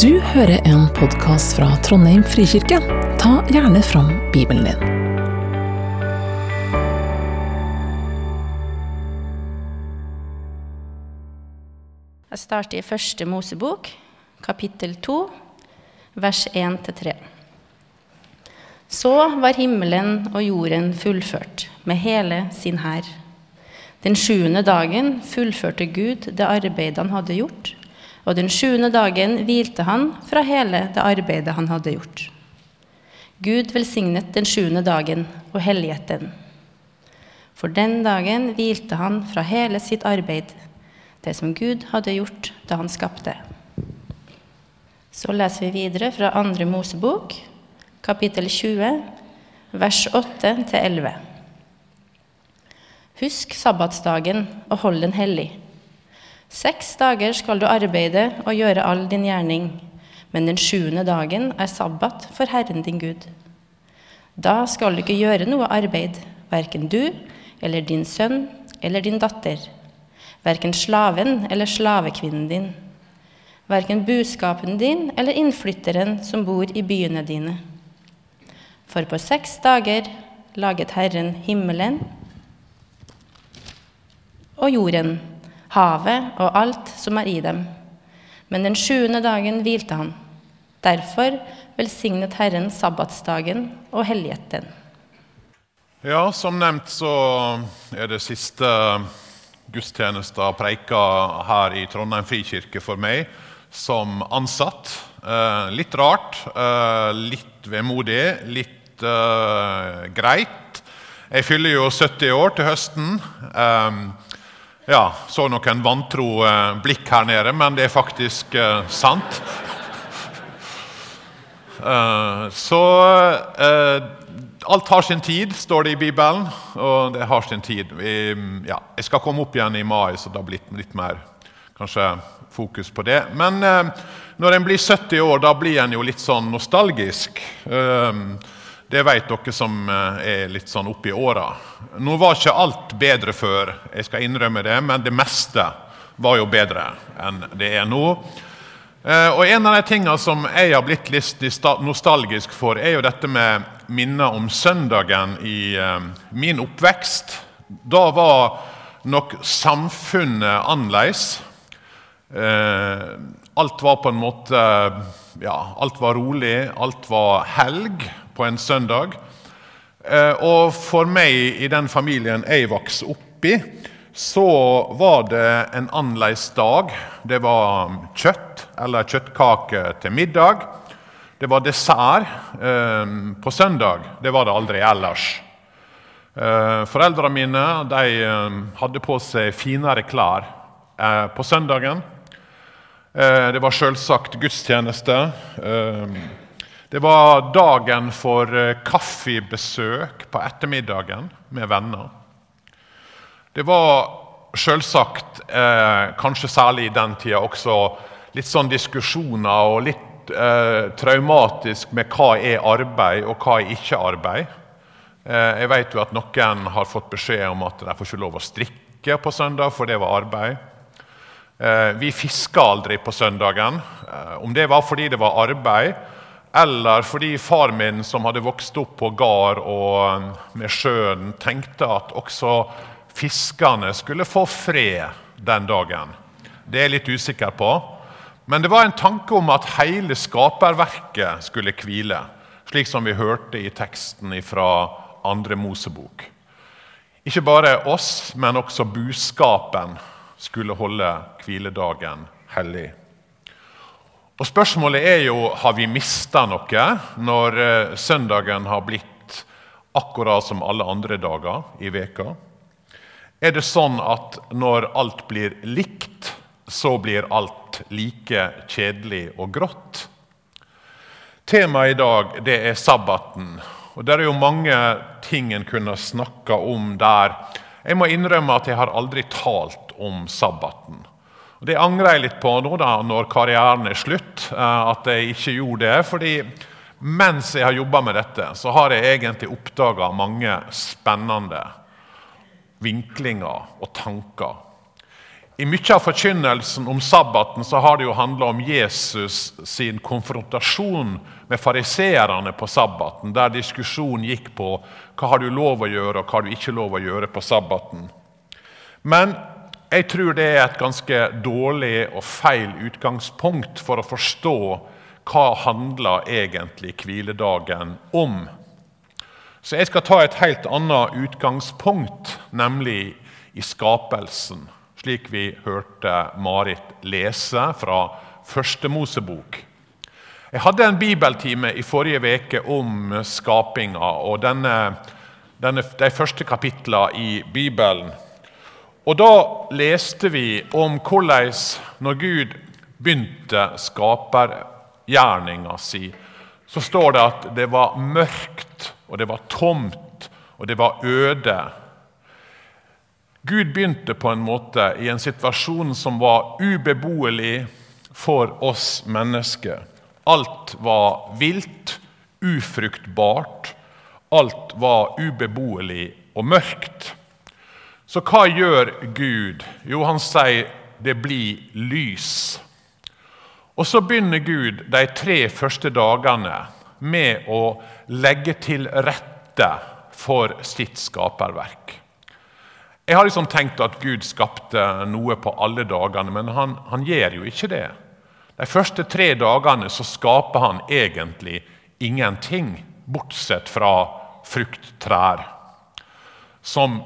Du hører en podkast fra Trondheim frikirke. Ta gjerne fram Bibelen din. Jeg starter i første Mosebok, kapittel 2, vers 1-3. Så var himmelen og jorden fullført med hele sin hær. Den sjuende dagen fullførte Gud det arbeidet han hadde gjort, og den sjuende dagen hvilte han fra hele det arbeidet han hadde gjort. Gud velsignet den sjuende dagen og helliget den. For den dagen hvilte han fra hele sitt arbeid, det som Gud hadde gjort da han skapte. Så leser vi videre fra andre Mosebok, kapittel 20, vers 8-11. Husk sabbatsdagen og hold den hellig. Seks dager skal du arbeide og gjøre all din gjerning, men den sjuende dagen er sabbat for Herren din Gud. Da skal du ikke gjøre noe arbeid, verken du eller din sønn eller din datter, verken slaven eller slavekvinnen din, verken buskapen din eller innflytteren som bor i byene dine. For på seks dager laget Herren himmelen og jorden, havet og alt som er i dem. Men den sjuende dagen hvilte han. Derfor velsignet Herren sabbatsdagen og helliget den. Ja, som nevnt så er det siste gudstjenesta preika her i Trondheim frikirke for meg som ansatt. Eh, litt rart, eh, litt vemodig, litt eh, greit. Jeg fyller jo 70 år til høsten. Eh, ja, så noen vantro eh, blikk her nede, men det er faktisk eh, sant. uh, så uh, alt har sin tid, står det i Bibelen, og det har sin tid. Vi, ja, jeg skal komme opp igjen i mai, så det har blitt litt mer kanskje fokus på det. Men uh, når en blir 70 år, da blir en jo litt sånn nostalgisk. Eh, det vet dere som eh, er litt sånn oppi åra. Nå var ikke alt bedre før, jeg skal innrømme det, men det meste var jo bedre enn det er nå. Eh, og En av de tingene som jeg har blitt litt nostalgisk for, er jo dette med minner om søndagen i eh, min oppvekst. Da var nok samfunnet annerledes. Alt var på en måte Ja, alt var rolig, alt var helg på en søndag. Og for meg i den familien jeg vokste opp i, så var det en annerledes dag. Det var kjøtt eller kjøttkake til middag. Det var dessert eh, på søndag. Det var det aldri ellers. Eh, Foreldrene mine de, eh, hadde på seg finere klær eh, på søndagen. Eh, det var selvsagt gudstjeneste. Eh, det var dagen for kaffebesøk på ettermiddagen med venner. Det var selvsagt, eh, kanskje særlig i den tida, også litt sånn diskusjoner og litt eh, traumatisk med hva er arbeid og hva er ikke arbeid. Eh, jeg vet jo at noen har fått beskjed om at de får ikke lov å strikke på søndag, for det var arbeid. Eh, vi fiska aldri på søndagen. Eh, om det var fordi det var arbeid, eller fordi far min, som hadde vokst opp på gard og eh, med sjøen, tenkte at også fiskene skulle få fred den dagen. Det er jeg litt usikker på. Men det var en tanke om at hele skaperverket skulle hvile, slik som vi hørte i teksten fra andre Mosebok. Ikke bare oss, men også buskapen skulle holde hviledagen hellig. Og Spørsmålet er jo har vi mista noe når søndagen har blitt akkurat som alle andre dager i veka. Er det sånn at når alt blir likt, så blir alt like kjedelig og grått? Temaet i dag det er sabbaten. Og Det er jo mange ting en kunne snakka om der. Jeg må innrømme at jeg har aldri talt om sabbaten. Og Det angrer jeg litt på nå da, når karrieren er slutt, at jeg ikke gjorde det. fordi mens jeg har jobba med dette, så har jeg egentlig oppdaga mange spennende vinklinger og tanker. I mye av forkynnelsen om sabbaten så har det jo handla om Jesus sin konfrontasjon med fariseerne på sabbaten, der diskusjonen gikk på hva har du lov å gjøre og hva har du ikke lov å gjøre på sabbaten. Men jeg tror det er et ganske dårlig og feil utgangspunkt for å forstå hva handler egentlig hviledagen om. Så jeg skal ta et helt annet utgangspunkt, nemlig i skapelsen slik vi hørte Marit lese fra Første Mosebok. Jeg hadde en bibeltime i forrige uke om skapinga og denne, denne, de første kapitlene i Bibelen. Og Da leste vi om hvordan når Gud begynte skapergjerninga si, så står det at det var mørkt, og det var tomt, og det var øde. Gud begynte på en måte i en situasjon som var ubeboelig for oss mennesker. Alt var vilt, ufruktbart. Alt var ubeboelig og mørkt. Så hva gjør Gud? Jo, han sier det blir lys. Og så begynner Gud de tre første dagene med å legge til rette for sitt skaperverk. Jeg har liksom tenkt at Gud skapte noe på alle dagene, men han, han gjør jo ikke det. De første tre dagene så skaper han egentlig ingenting, bortsett fra frukttrær, som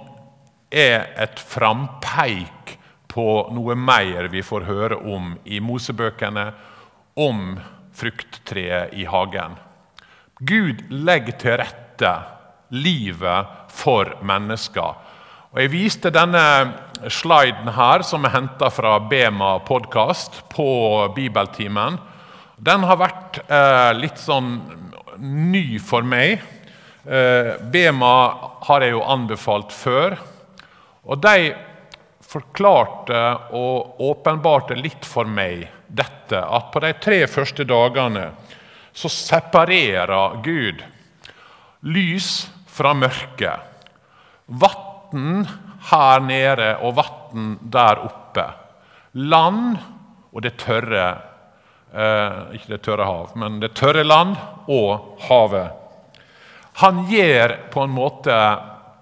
er et frampeik på noe mer vi får høre om i Mosebøkene, om frukttreet i hagen. Gud legger til rette livet for mennesker og Jeg viste denne sliden her, som er henta fra Bema podkast, på Bibeltimen. Den har vært eh, litt sånn ny for meg. Eh, Bema har jeg jo anbefalt før. Og de forklarte og åpenbarte litt for meg dette, at på de tre første dagene så separerer Gud lys fra mørke. Vann her nede og vann der oppe. Land og det tørre eh, Ikke det tørre hav, men det tørre land og havet. Han gjør på en måte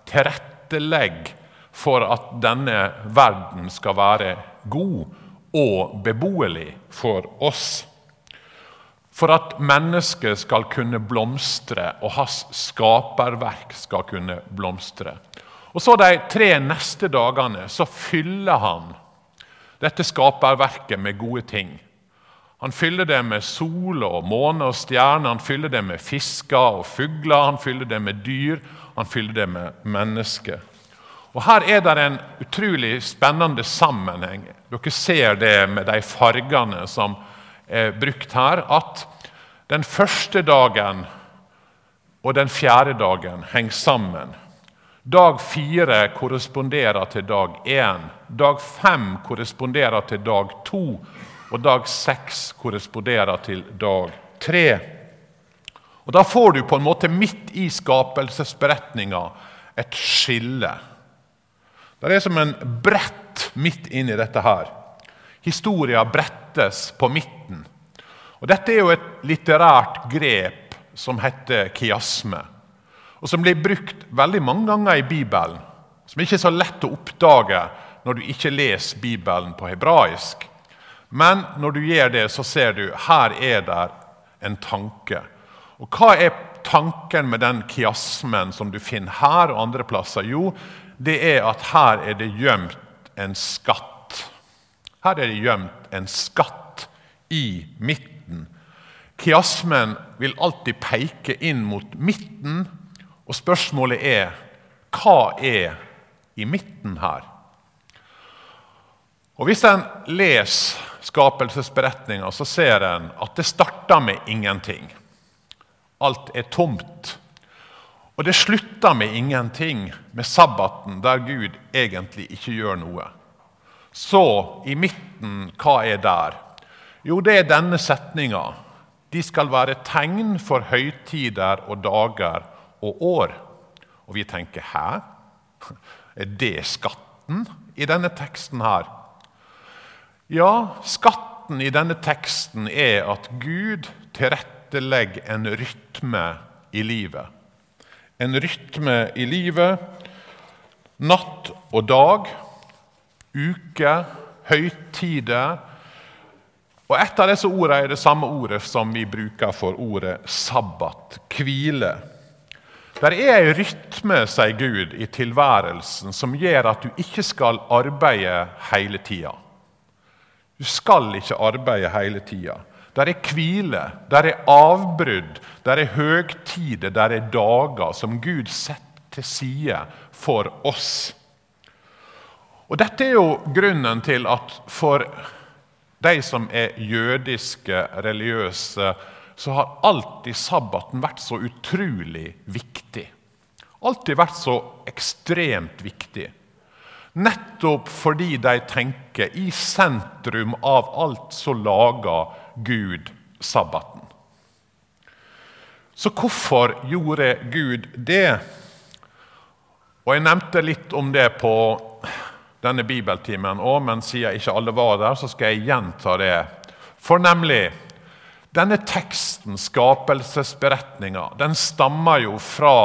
tilrettelegg for at denne verden skal være god og beboelig for oss. For at mennesket skal kunne blomstre, og hans skaperverk skal kunne blomstre. Og så De tre neste dagene så fyller han dette skaperverket med gode ting. Han fyller det med sol og måne og stjerner, han fyller det med fisker og fugler, han fyller det med dyr, han fyller det med mennesker. Og Her er det en utrolig spennende sammenheng. Dere ser det med de fargene som er brukt her. At den første dagen og den fjerde dagen henger sammen. Dag fire korresponderer til dag én. Dag fem korresponderer til dag to. Og dag seks korresponderer til dag tre. Og Da får du på en måte midt i skapelsesberetninga et skille. Det er som en brett midt inni dette her. Historia brettes på midten. Og Dette er jo et litterært grep som heter kiasme og som blir brukt veldig mange ganger i Bibelen. Som ikke er så lett å oppdage når du ikke leser Bibelen på hebraisk. Men når du gjør det, så ser du her er det en tanke. Og Hva er tanken med den kiasmen som du finner her og andre plasser? Jo, det er at her er det gjemt en skatt. Her er det gjemt en skatt i midten. Kiasmen vil alltid peke inn mot midten og spørsmålet er hva er i midten her? Og Hvis en leser skapelsesberetninga, så ser en at det starter med ingenting. Alt er tomt. Og det slutter med ingenting, med sabbaten, der Gud egentlig ikke gjør noe. Så i midten, hva er der? Jo, det er denne setninga. De skal være tegn for høytider og dager og år. Og vi tenker 'hæ? Er det skatten i denne teksten her?' Ja, skatten i denne teksten er at Gud tilrettelegger en rytme i livet. En rytme i livet. Natt og dag, uke, høytider. Og Et av disse ordene er det samme ordet som vi bruker for ordet sabbat, hvile. Der er ei rytme, sier Gud, i tilværelsen som gjør at du ikke skal arbeide hele tida. Du skal ikke arbeide hele tida. Der er hvile, der er avbrudd, der er høgtider, der er dager som Gud setter til side for oss. Og Dette er jo grunnen til at for de som er jødiske, religiøse, så har alltid sabbaten vært så utrolig viktig. Alltid vært så ekstremt viktig. Nettopp fordi de tenker i sentrum av alt som lager Gud sabbaten. Så hvorfor gjorde Gud det? Og Jeg nevnte litt om det på denne bibeltimen òg, men siden ikke alle var der, så skal jeg gjenta det. For nemlig denne teksten, skapelsesberetninga, den stammer jo fra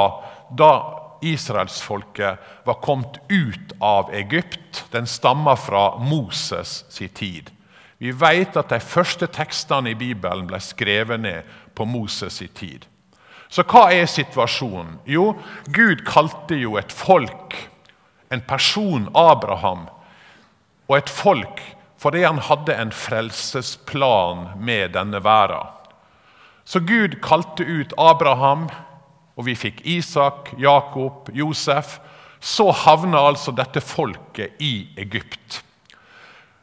da israelsfolket var kommet ut av Egypt. Den stammer fra Moses sin tid. Vi vet at de første tekstene i Bibelen ble skrevet ned på Moses i tid. Så hva er situasjonen? Jo, Gud kalte jo et folk, en person, Abraham, og et folk fordi han hadde en frelsesplan med denne verden. Så Gud kalte ut Abraham, og vi fikk Isak, Jakob, Josef. Så havna altså dette folket i Egypt.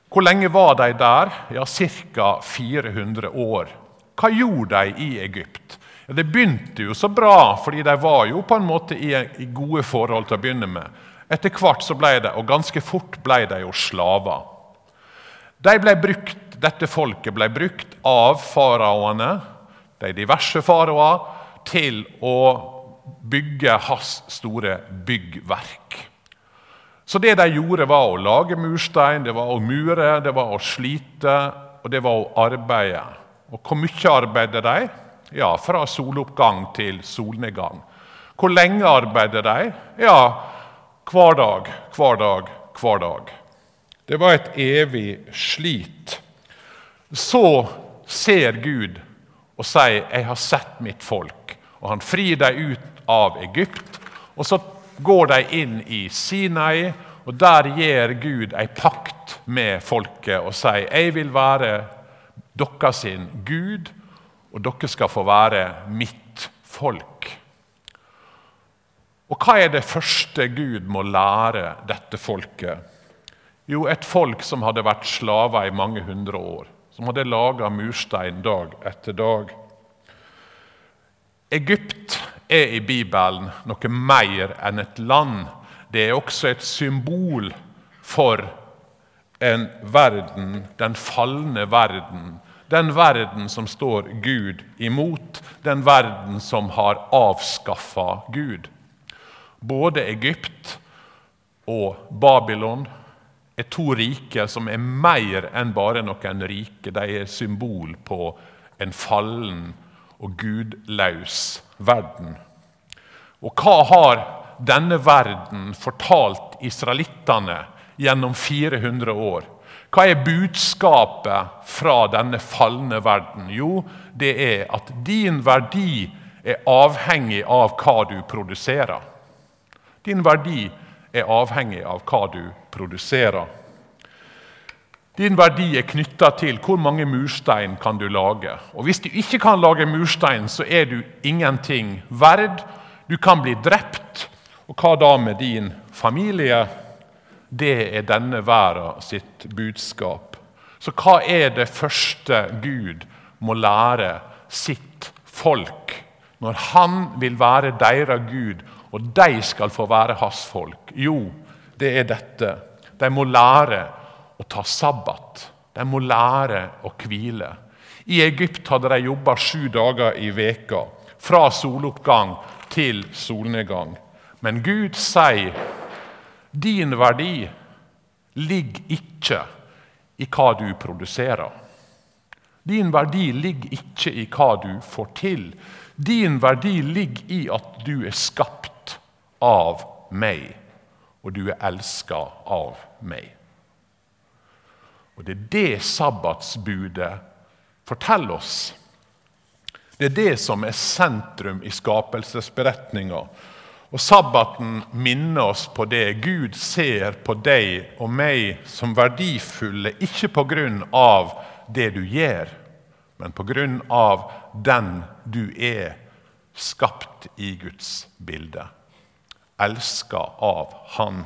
Hvor lenge var de der? Ja, Ca. 400 år. Hva gjorde de i Egypt? Ja, det begynte jo så bra, fordi de var jo på en måte i, i gode forhold til å begynne med. Etter hvert så ble det, og ganske fort ble de jo slaver. De ble brukt, dette folket ble brukt av faraoene, de diverse faraoer, til å bygge hans store byggverk. Så det de gjorde, var å lage murstein, det var å mure, det var å slite, og det var å arbeide. Og hvor mye arbeidet de? Ja, fra soloppgang til solnedgang. Hvor lenge arbeidet de? Ja, hver dag, hver dag, hver dag. Det var et evig slit. Så ser Gud og sier 'Jeg har sett mitt folk', og han frir dem ut av Egypt. Og Så går de inn i Sinai, og der gjør Gud ei pakt med folket og sier 'Jeg vil være dere sin Gud, og dere skal få være mitt folk'. Og Hva er det første Gud må lære dette folket? Jo, et folk som hadde vært slaver i mange hundre år. Som hadde laga murstein dag etter dag. Egypt er i Bibelen noe mer enn et land. Det er også et symbol for en verden, den falne verden. Den verden som står Gud imot, den verden som har avskaffa Gud. Både Egypt og Babylon er to rike som er mer enn bare noen rike. De er symbol på en fallen og gudløs verden. Og hva har denne verden fortalt israelittene gjennom 400 år? Hva er budskapet fra denne falne verden? Jo, det er at din verdi er avhengig av hva du produserer. Din verdi er avhengig av hva du produserer. Din verdi er knytta til hvor mange murstein kan du lage. Og Hvis du ikke kan lage murstein, så er du ingenting verd. Du kan bli drept. Og hva da med din familie? Det er denne verden sitt budskap. Så hva er det første Gud må lære sitt folk når han vil være deres Gud, og de skal få være hans folk? Jo, det er dette. De må lære å ta sabbat. De må lære å hvile. I Egypt hadde de jobba sju dager i veka, fra soloppgang til solnedgang. Men Gud sier din verdi ligger ikke i hva du produserer. Din verdi ligger ikke i hva du får til. Din verdi ligger i at du er skapt av meg, og du er elska av meg. Og Det er det sabbatsbudet forteller oss. Det er det som er sentrum i skapelsesberetninga. Og Sabbaten minner oss på det. Gud ser på deg og meg som verdifulle, ikke på grunn av det du gjør, men på grunn av den du er, skapt i Guds bilde. Elska av Han.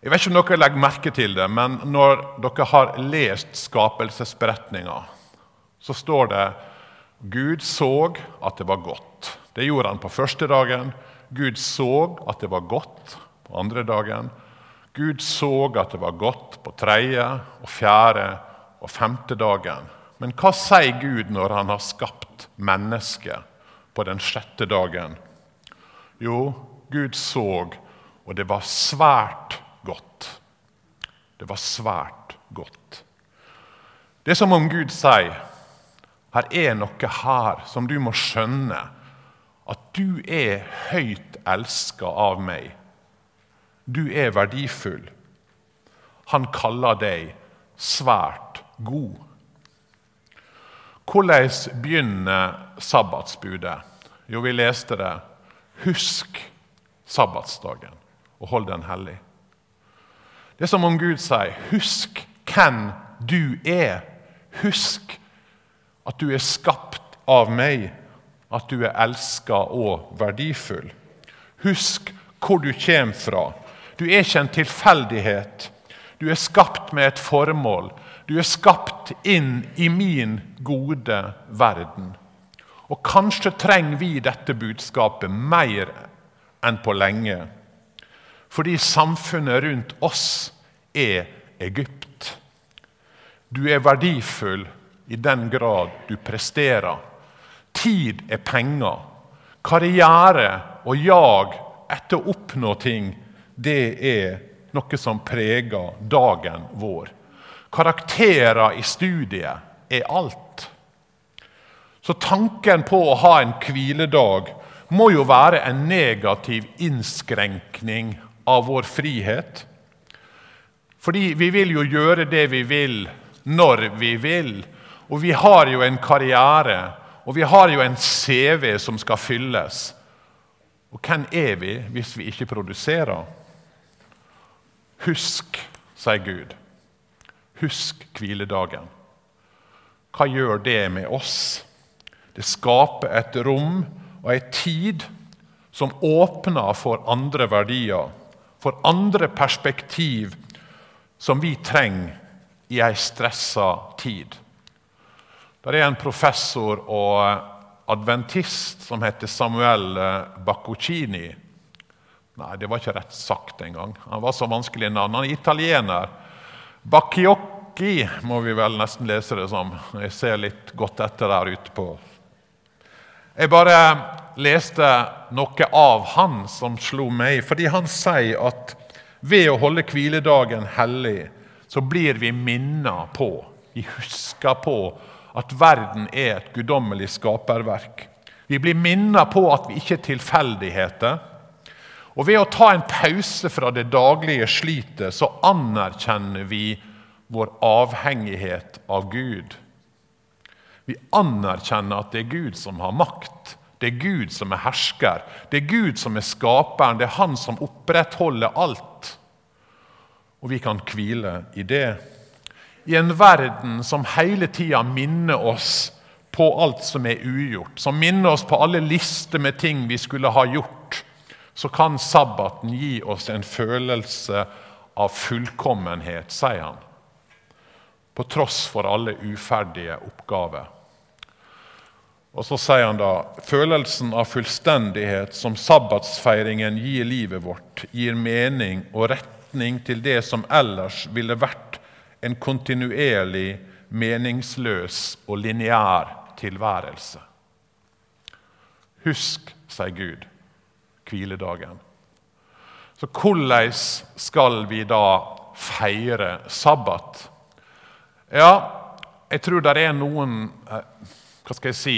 Jeg vet ikke om dere legger merke til det, men når dere har lest skapelsesberetninga, så står det Gud så at det var godt. Det gjorde han på første dagen. Gud så at det var godt på andre dagen. Gud så at det var godt på tredje og fjerde og femte dagen. Men hva sier Gud når han har skapt mennesket på den sjette dagen? Jo, Gud så, og det var svært godt. Det var svært godt. Det er som om Gud sier her er noe her som du må skjønne. At du er høyt elska av meg. Du er verdifull. Han kaller deg svært god. Hvordan begynner sabbatsbudet? Jo, vi leste det. Husk sabbatsdagen og hold den hellig. Det er som om Gud sier, 'Husk hvem du er. Husk at du er skapt av meg, at du er elska og verdifull. Husk hvor du kommer fra. Du er ikke en tilfeldighet. Du er skapt med et formål. Du er skapt inn i min gode verden. Og kanskje trenger vi dette budskapet mer enn på lenge. Fordi samfunnet rundt oss er Egypt. Du er verdifull i den grad du presterer. Tid er penger. Karriere og jag etter å oppnå ting, det er noe som preger dagen vår. Karakterer i studiet er alt. Så tanken på å ha en hviledag må jo være en negativ innskrenkning av vår frihet. Fordi vi vil jo gjøre det vi vil, når vi vil. Og vi har jo en karriere, og vi har jo en CV som skal fylles. Og hvem er vi hvis vi ikke produserer? Husk, sier Gud. Husk hviledagen. Hva gjør det med oss? Det skaper et rom og ei tid som åpner for andre verdier, for andre perspektiv som vi trenger i ei stressa tid. Der er en professor og adventist som heter Samuel eh, Baccuccini. Nei, det var ikke rett sagt engang. Han var så vanskelig navn. Han er italiener. Bacchiocchi må vi vel nesten lese det som. Jeg ser litt godt etter der ute på Jeg bare leste noe av han som slo meg, fordi han sier at ved å holde hviledagen hellig, så blir vi minnet på, vi husker på at verden er et guddommelig skaperverk. Vi blir minnet på at vi ikke er tilfeldigheter. Og Ved å ta en pause fra det daglige slitet så anerkjenner vi vår avhengighet av Gud. Vi anerkjenner at det er Gud som har makt. Det er Gud som er hersker. Det er Gud som er skaperen. Det er Han som opprettholder alt. Og vi kan hvile i det i en verden som hele tida minner oss på alt som er ugjort, som minner oss på alle lister med ting vi skulle ha gjort, så kan sabbaten gi oss en følelse av fullkommenhet, sier han. På tross for alle uferdige oppgaver. Og så sier han da følelsen av fullstendighet som sabbatsfeiringen gir livet vårt, gir mening og retning til det som ellers ville vært en kontinuerlig, meningsløs og lineær tilværelse. Husk, sier Gud, hviledagen. Så hvordan skal vi da feire sabbat? Ja, jeg tror det er noen eh, Hva skal jeg si?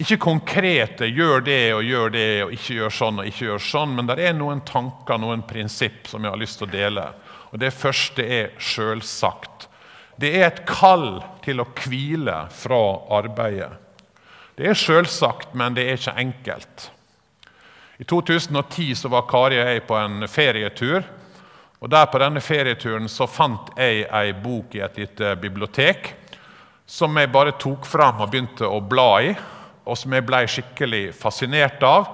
Ikke konkrete 'gjør det og gjør det' og 'ikke gjør sånn' og 'ikke gjør sånn', men det er noen tanker, noen prinsipp, som jeg har lyst til å dele. Og Det første er sjølsagt. Det er et kall til å hvile fra arbeidet. Det er sjølsagt, men det er ikke enkelt. I 2010 så var Kari og jeg på en ferietur. og der På denne ferieturen så fant jeg ei bok i et lite bibliotek som jeg bare tok fram og begynte å bla i og som jeg ble skikkelig fascinert av.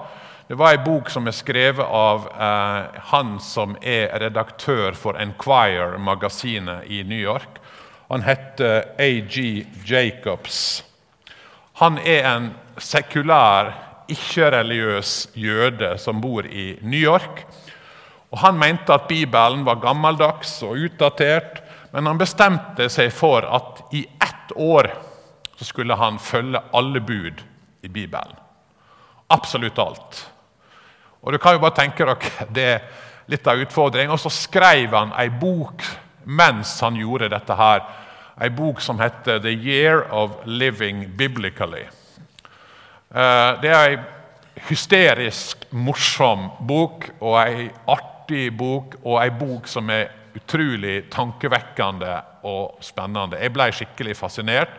Det var ei bok som er skrevet av eh, han som er redaktør for Enquire-magasinet i New York. Han heter A.G. Jacobs. Han er en sekulær, ikke-religiøs jøde som bor i New York. Og Han mente at Bibelen var gammeldags og utdatert, men han bestemte seg for at i ett år så skulle han følge alle bud i Bibelen. Absolutt alt. Og du kan jo bare tenke dere, Det er litt av utfordringen. Og så skrev han ei bok mens han gjorde dette her. Ei bok som heter 'The Year of Living Biblically'. Eh, det er ei hysterisk morsom bok og ei artig bok og ei bok som er utrolig tankevekkende og spennende. Jeg ble skikkelig fascinert.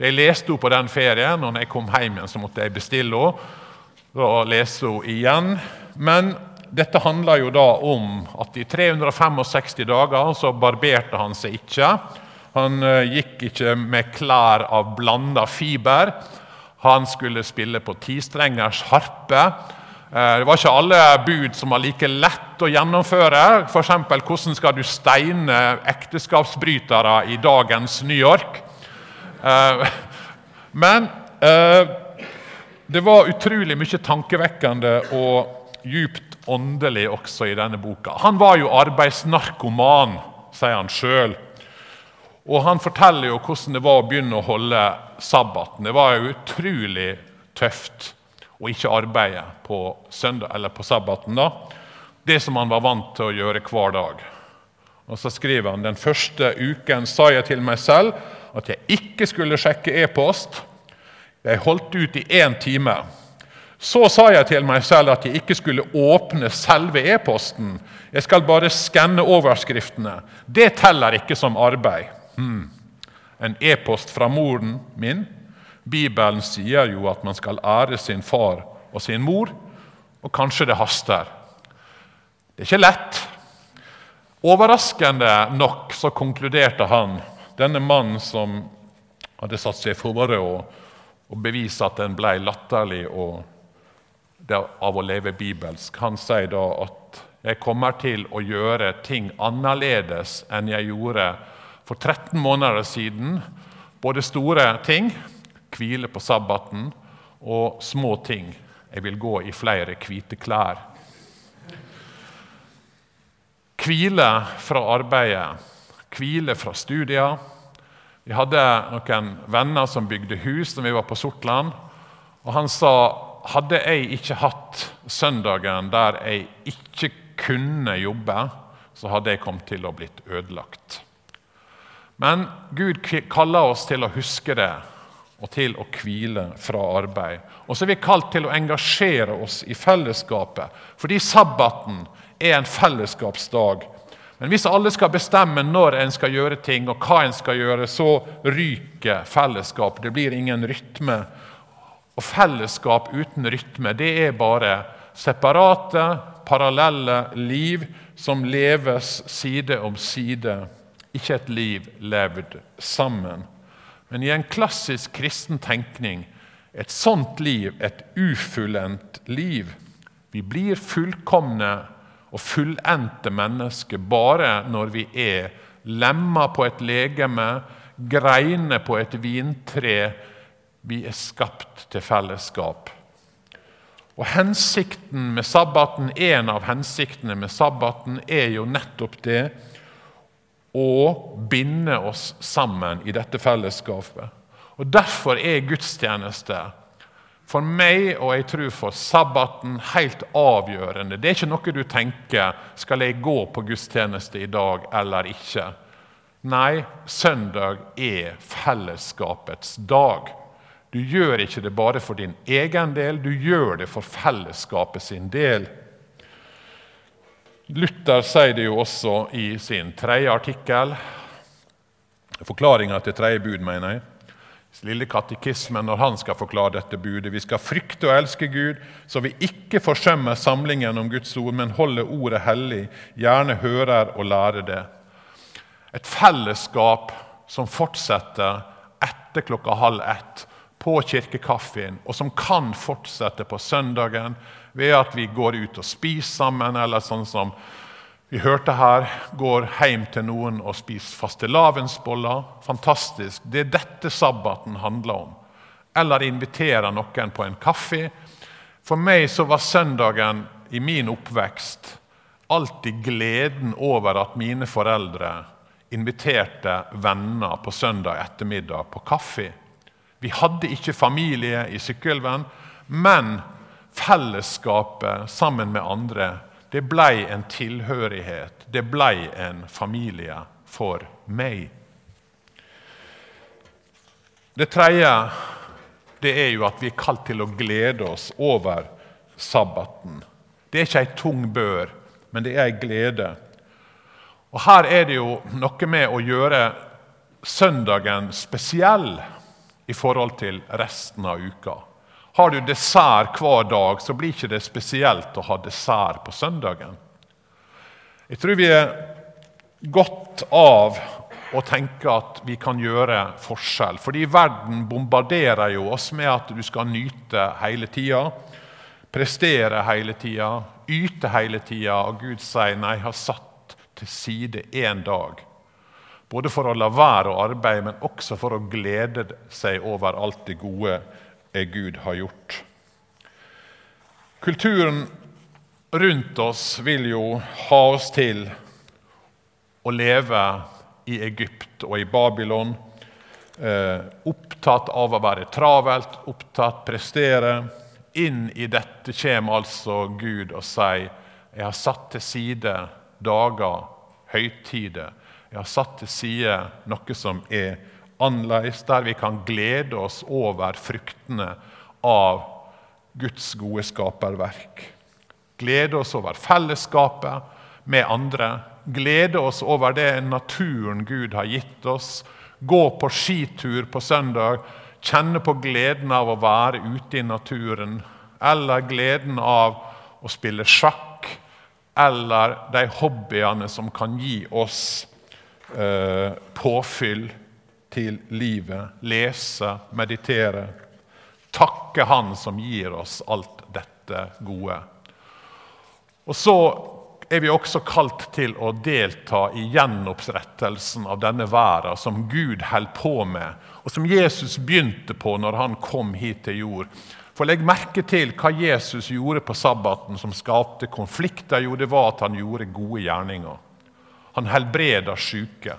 Jeg leste henne på den ferien. og når jeg kom hjem igjen, så måtte jeg bestille henne og lese henne igjen. Men dette handler jo da om at i 365 dager så barberte han seg ikke. Han eh, gikk ikke med klær av blanda fiber. Han skulle spille på tistrengers harpe. Eh, det var ikke alle bud som var like lett å gjennomføre. F.eks.: Hvordan skal du steine ekteskapsbrytere i dagens New York? Eh, men eh, det var utrolig mye tankevekkende og djupt åndelig også i denne boka. Han var jo arbeidsnarkoman, sier han sjøl. Og han forteller jo hvordan det var å begynne å holde sabbaten. Det var jo utrolig tøft å ikke arbeide på, søndag, eller på sabbaten. da. Det som han var vant til å gjøre hver dag. Og Så skriver han den første uken sa jeg til meg selv at jeg ikke skulle sjekke e-post. Jeg holdt ut i én time. Så sa jeg til meg selv at jeg ikke skulle åpne selve e-posten. Jeg skal bare skanne overskriftene. Det teller ikke som arbeid. Hmm. En e-post fra moren min. Bibelen sier jo at man skal ære sin far og sin mor, og kanskje det haster. Det er ikke lett. Overraskende nok så konkluderte han denne mannen som hadde satt seg fore å, å bevise at en ble latterlig av å leve bibelsk, han sier da at jeg kommer til å gjøre ting annerledes enn jeg gjorde for 13 måneder siden. Både store ting, hvile på sabbaten, og små ting. Jeg vil gå i flere hvite klær. Hvile fra arbeidet hvile fra studier. Vi hadde noen venner som bygde hus da vi var på Sortland. Og han sa hadde jeg ikke hatt søndagen der jeg ikke kunne jobbe, så hadde jeg kommet til å blitt ødelagt. Men Gud kaller oss til å huske det og til å hvile fra arbeid. Og så er vi kalt til å engasjere oss i fellesskapet, fordi sabbaten er en fellesskapsdag men hvis alle skal bestemme når en skal gjøre ting, og hva en skal gjøre, så ryker fellesskap. Det blir ingen rytme. Og fellesskap uten rytme, det er bare separate, parallelle liv som leves side om side. Ikke et liv levd sammen. Men i en klassisk kristen tenkning et sånt liv et ufullendt liv. Vi blir fullkomne og fullendte mennesker bare når vi er lemmer på et legeme, greiner på et vintre. Vi er skapt til fellesskap. Og hensikten med sabbaten, En av hensiktene med sabbaten er jo nettopp det å binde oss sammen i dette fellesskapet. Og Derfor er gudstjeneste For meg, og jeg tror for sabbaten, helt avgjørende. Det er ikke noe du tenker skal jeg gå på gudstjeneste i dag eller ikke. Nei, søndag er fellesskapets dag. Du gjør ikke det bare for din egen del, du gjør det for fellesskapet sin del. Luther sier det jo også i sin tredje artikkel, forklaringa til tredje bud, mener jeg lille katekismen når han skal forklare dette budet. Vi skal frykte og elske Gud, så vi ikke forsømmer samlingen om Guds ord, men holder ordet hellig, gjerne hører og lærer det. Et fellesskap som fortsetter etter klokka halv ett på kirkekaffen, og som kan fortsette på søndagen ved at vi går ut og spiser sammen, eller sånn som vi hørte her, går hjem til noen og spiser fastelavnsboller. Fantastisk. Det er dette sabbaten handler om. Eller inviterer noen på en kaffe. For meg så var søndagen i min oppvekst alltid gleden over at mine foreldre inviterte venner på søndag ettermiddag på kaffe. Vi hadde ikke familie i Sykkylven, men fellesskapet sammen med andre det blei en tilhørighet, det blei en familie for meg. Det tredje det er jo at vi er kalt til å glede oss over sabbaten. Det er ikke ei tung bør, men det er ei glede. Og Her er det jo noe med å gjøre søndagen spesiell i forhold til resten av uka. Har du dessert hver dag, så blir ikke det spesielt å ha dessert på søndagen. Jeg tror vi er godt av å tenke at vi kan gjøre forskjell. Fordi verden bombarderer jo oss med at du skal nyte hele tida, prestere hele tida, yte hele tida. Og Gud sier nei, jeg har satt til side én dag. Både for å la være å arbeide, men også for å glede seg over alt det gode er Gud har gjort. Kulturen rundt oss vil jo ha oss til å leve i Egypt og i Babylon. Eh, opptatt av å være travelt, opptatt prestere. Inn i dette kommer altså Gud og sier jeg har satt til side dager, høytider. Jeg har satt til side noe som er annerledes, der vi kan glede oss over fruktene av Guds gode skaperverk. Glede oss over fellesskapet med andre. Glede oss over det naturen Gud har gitt oss. Gå på skitur på søndag. Kjenne på gleden av å være ute i naturen. Eller gleden av å spille sjakk. Eller de hobbyene som kan gi oss eh, påfyll til livet. Lese, meditere. Takke Han som gir oss alt dette gode. Og så er vi også kalt til å delta i gjenopprettelsen av denne verden som Gud holder på med, og som Jesus begynte på når han kom hit til jord. For Legg merke til hva Jesus gjorde på sabbaten som skapte konflikter. Jo, det var at han gjorde gode gjerninger. Han helbreda syke.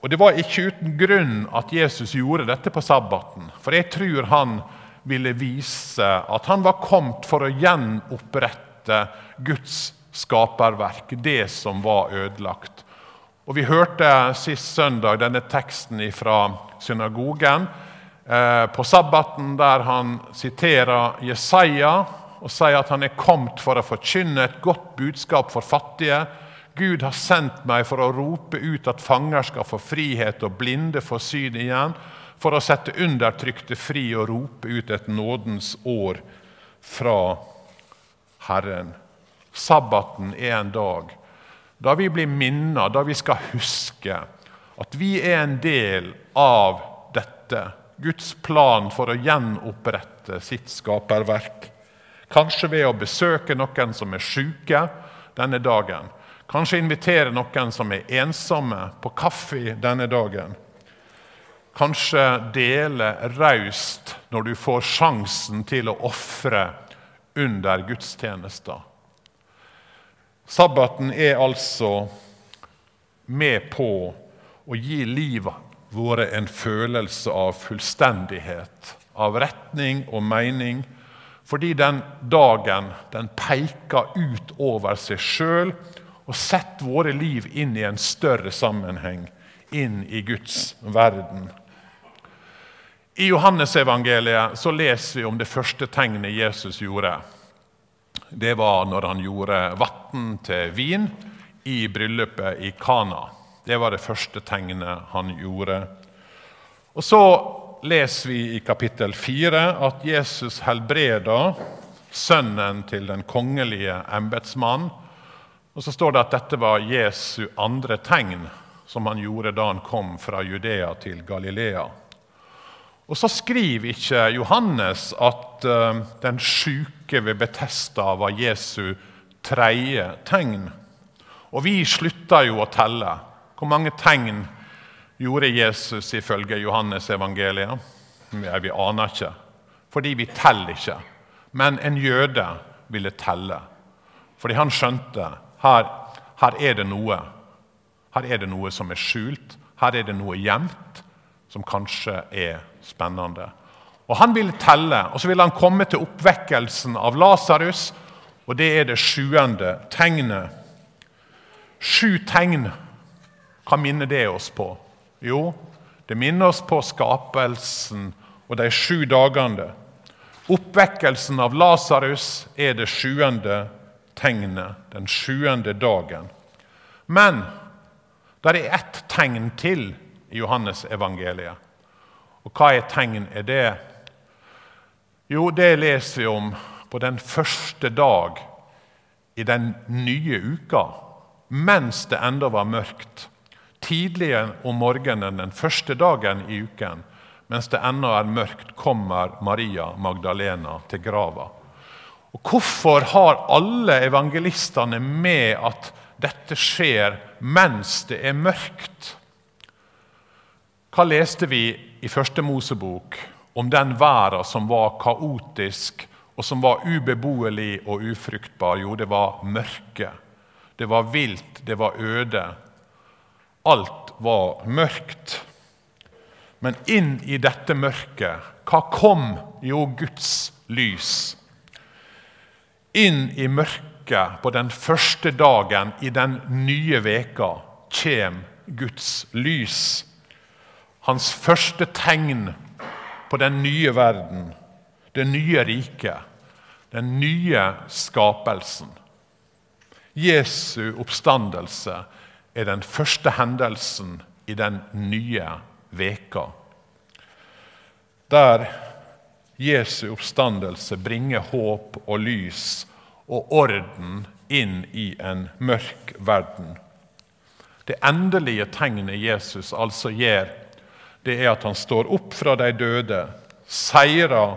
Og Det var ikke uten grunn at Jesus gjorde dette på sabbaten. For jeg tror han ville vise at han var kommet for å gjenopprette Guds skaperverk, det som var ødelagt. Og Vi hørte sist søndag denne teksten fra synagogen eh, på sabbaten, der han siterer Jesaja og sier at han er kommet for å forkynne et godt budskap for fattige Gud har sendt meg for å rope ut at fanger skal få frihet og blinde få syn igjen, for å sette undertrykte fri og rope ut et nådens år fra Herren. Sabbaten er en dag da vi blir minnet, da vi skal huske at vi er en del av dette. Guds plan for å gjenopprette sitt skaperverk. Kanskje ved å besøke noen som er syke denne dagen. Kanskje invitere noen som er ensomme, på kaffe denne dagen. Kanskje dele raust når du får sjansen til å ofre under gudstjenester. Sabbaten er altså med på å gi livet vært en følelse av fullstendighet, av retning og mening, fordi den dagen den peker ut over seg sjøl og sett våre liv inn i en større sammenheng, inn i Guds verden. I Johannesevangeliet så leser vi om det første tegnet Jesus gjorde. Det var når han gjorde vann til vin i bryllupet i Kana. Det var det første tegnet han gjorde. Og Så leser vi i kapittel 4 at Jesus helbreder sønnen til den kongelige embetsmann. Og så står det at dette var Jesu andre tegn som han gjorde da han kom fra Judea til Galilea. Og så skriver ikke Johannes at uh, den sjuke ved Betesta var Jesu tredje tegn. Og vi slutta jo å telle. Hvor mange tegn gjorde Jesus ifølge Johannes evangeliet? Vi aner ikke, fordi vi teller ikke. Men en jøde ville telle, fordi han skjønte her, her er det noe. Her er det noe som er skjult, her er det noe gjemt som kanskje er spennende. Og Han ville telle, og så ville han komme til oppvekkelsen av Lasarus. Og det er det sjuende tegnet. Sju tegn, hva minner det oss på? Jo, det minner oss på skapelsen og de sju dagene. Oppvekkelsen av Lasarus er det sjuende tegnet, den sjuende dagen. Men det er ett tegn til i Johannes evangeliet. Og hva er tegn er det? Jo, det leser vi om på den første dag i den nye uka, mens det enda var mørkt. Tidlig om morgenen den første dagen i uken, mens det ennå er mørkt, kommer Maria Magdalena til grava. Og Hvorfor har alle evangelistene med at dette skjer mens det er mørkt? Hva leste vi i Første Mosebok om den verden som var kaotisk, og som var ubeboelig og ufruktbar? Jo, det var mørke. Det var vilt, det var øde. Alt var mørkt. Men inn i dette mørket, hva kom? Jo, Guds lys. Inn i mørket på den første dagen i den nye veka kjem Guds lys hans første tegn på den nye verden, det nye riket, den nye skapelsen. Jesu oppstandelse er den første hendelsen i den nye veka. Der Jesu oppstandelse bringer håp og lys og orden inn i en mørk verden. Det endelige tegnet Jesus altså gjør det er at han står opp fra de døde, seirer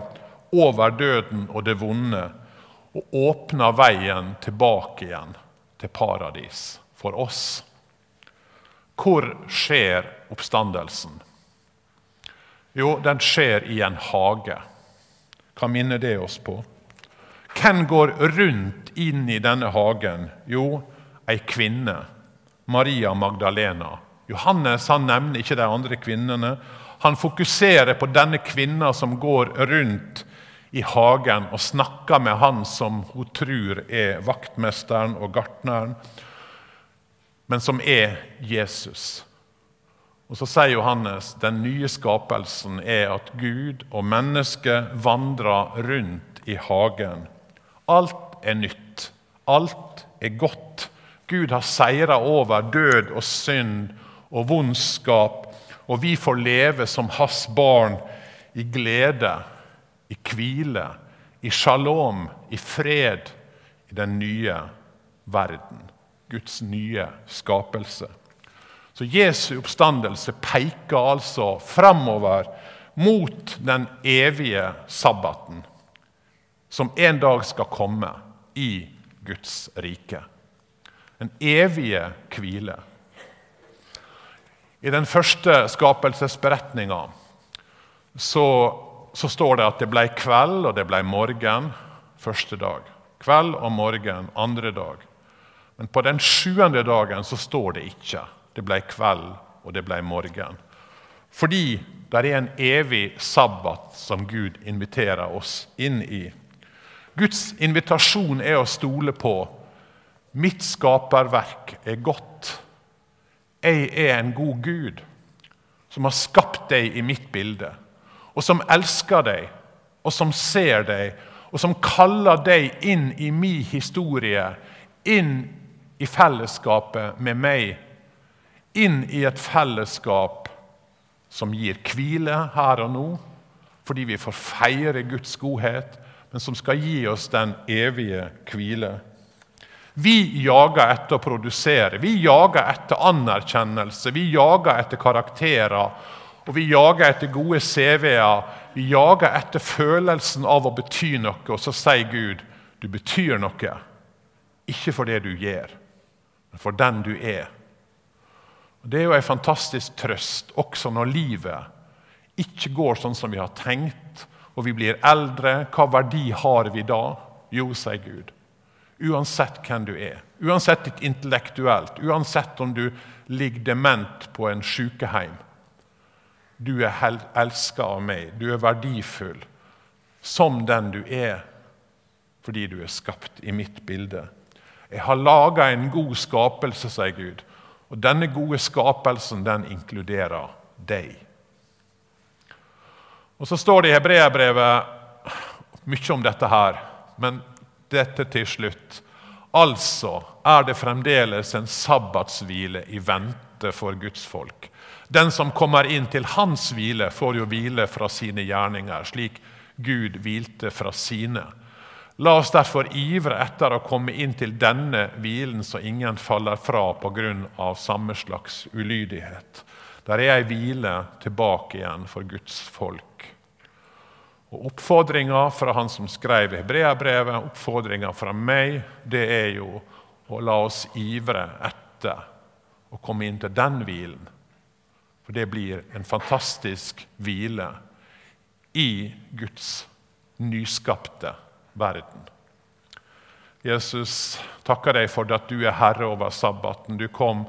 over døden og det vonde, og åpner veien tilbake igjen til paradis for oss. Hvor skjer oppstandelsen? Jo, den skjer i en hage. Hva minner det oss på? Hvem går rundt inn i denne hagen? Jo, ei kvinne. Maria Magdalena. Johannes han nevner ikke de andre kvinnene. Han fokuserer på denne kvinna som går rundt i hagen og snakker med han som hun tror er vaktmesteren og gartneren, men som er Jesus. Og Så sier Johannes den nye skapelsen er at Gud og mennesket vandrer rundt i hagen. Alt er nytt. Alt er godt. Gud har seira over død og synd og vondskap, og vi får leve som hans barn i glede, i hvile, i shalom, i fred, i den nye verden. Guds nye skapelse. Så Jesu oppstandelse peker altså framover mot den evige sabbaten, som en dag skal komme i Guds rike. Den evige hvile. I den første skapelsesberetninga så, så, står det at det ble kveld og det ble morgen første dag. Kveld og morgen andre dag. Men på den sjuende dagen så står det ikke. Det ble kveld og det ble morgen. Fordi det er en evig sabbat som Gud inviterer oss inn i. Guds invitasjon er å stole på mitt skaperverk er godt. Jeg er en god Gud som har skapt deg i mitt bilde, og som elsker deg, og som ser deg, og som kaller deg inn i min historie, inn i fellesskapet med meg, inn i et fellesskap som gir hvile her og nå, fordi vi får feire Guds godhet, men som skal gi oss den evige hvile. Vi jager etter å produsere, vi jager etter anerkjennelse, vi jager etter karakterer. Og vi jager etter gode CV-er, vi jager etter følelsen av å bety noe. Og så sier Gud du betyr noe, ikke for det du gjør, men for den du er. Det er jo en fantastisk trøst, også når livet ikke går sånn som vi har tenkt, og vi blir eldre. Hva verdi har vi da? Jo, sier Gud. Uansett hvem du er, uansett ditt intellektuelt, uansett om du ligger dement på en sykehjem. Du er elska av meg, du er verdifull som den du er, fordi du er skapt i mitt bilde. Jeg har laga en god skapelse, sier Gud, og denne gode skapelsen den inkluderer deg. Og Så står det i Hebreabrevet mye om dette her, men dette til slutt. Altså er det fremdeles en sabbatshvile i vente for Guds folk. Den som kommer inn til hans hvile, får jo hvile fra sine gjerninger, slik Gud hvilte fra sine. La oss derfor ivre etter å komme inn til denne hvilen, så ingen faller fra pga. samme slags ulydighet. Der er ei hvile tilbake igjen for Guds folk. Og Oppfordringa fra han som skrev Hebreabrevet, oppfordringa fra meg, det er jo å la oss ivre etter å komme inn til den hvilen. For det blir en fantastisk hvile i Guds nyskapte verden. Jesus, takker deg for at du er herre over sabbaten. Du kom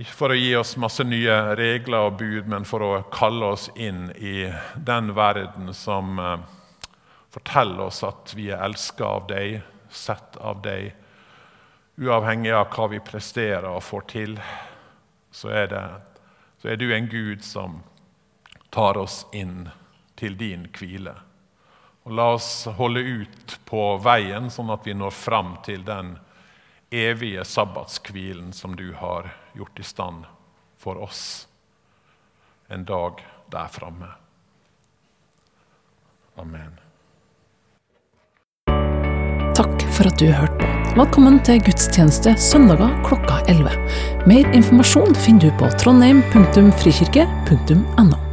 ikke for å gi oss masse nye regler og bud, men for å kalle oss inn i den verden som eh, forteller oss at vi er elska av deg, sett av deg. Uavhengig av hva vi presterer og får til, så er, det, så er du en Gud som tar oss inn til din hvile. Og La oss holde ut på veien, sånn at vi når fram til den evige sabbatskvilen som du har gjort i stand for oss en dag der framme. Amen. Takk for at du hørte på. Velkommen til gudstjeneste søndager klokka 11. Mer informasjon finner du på trondheim.frikirke.no.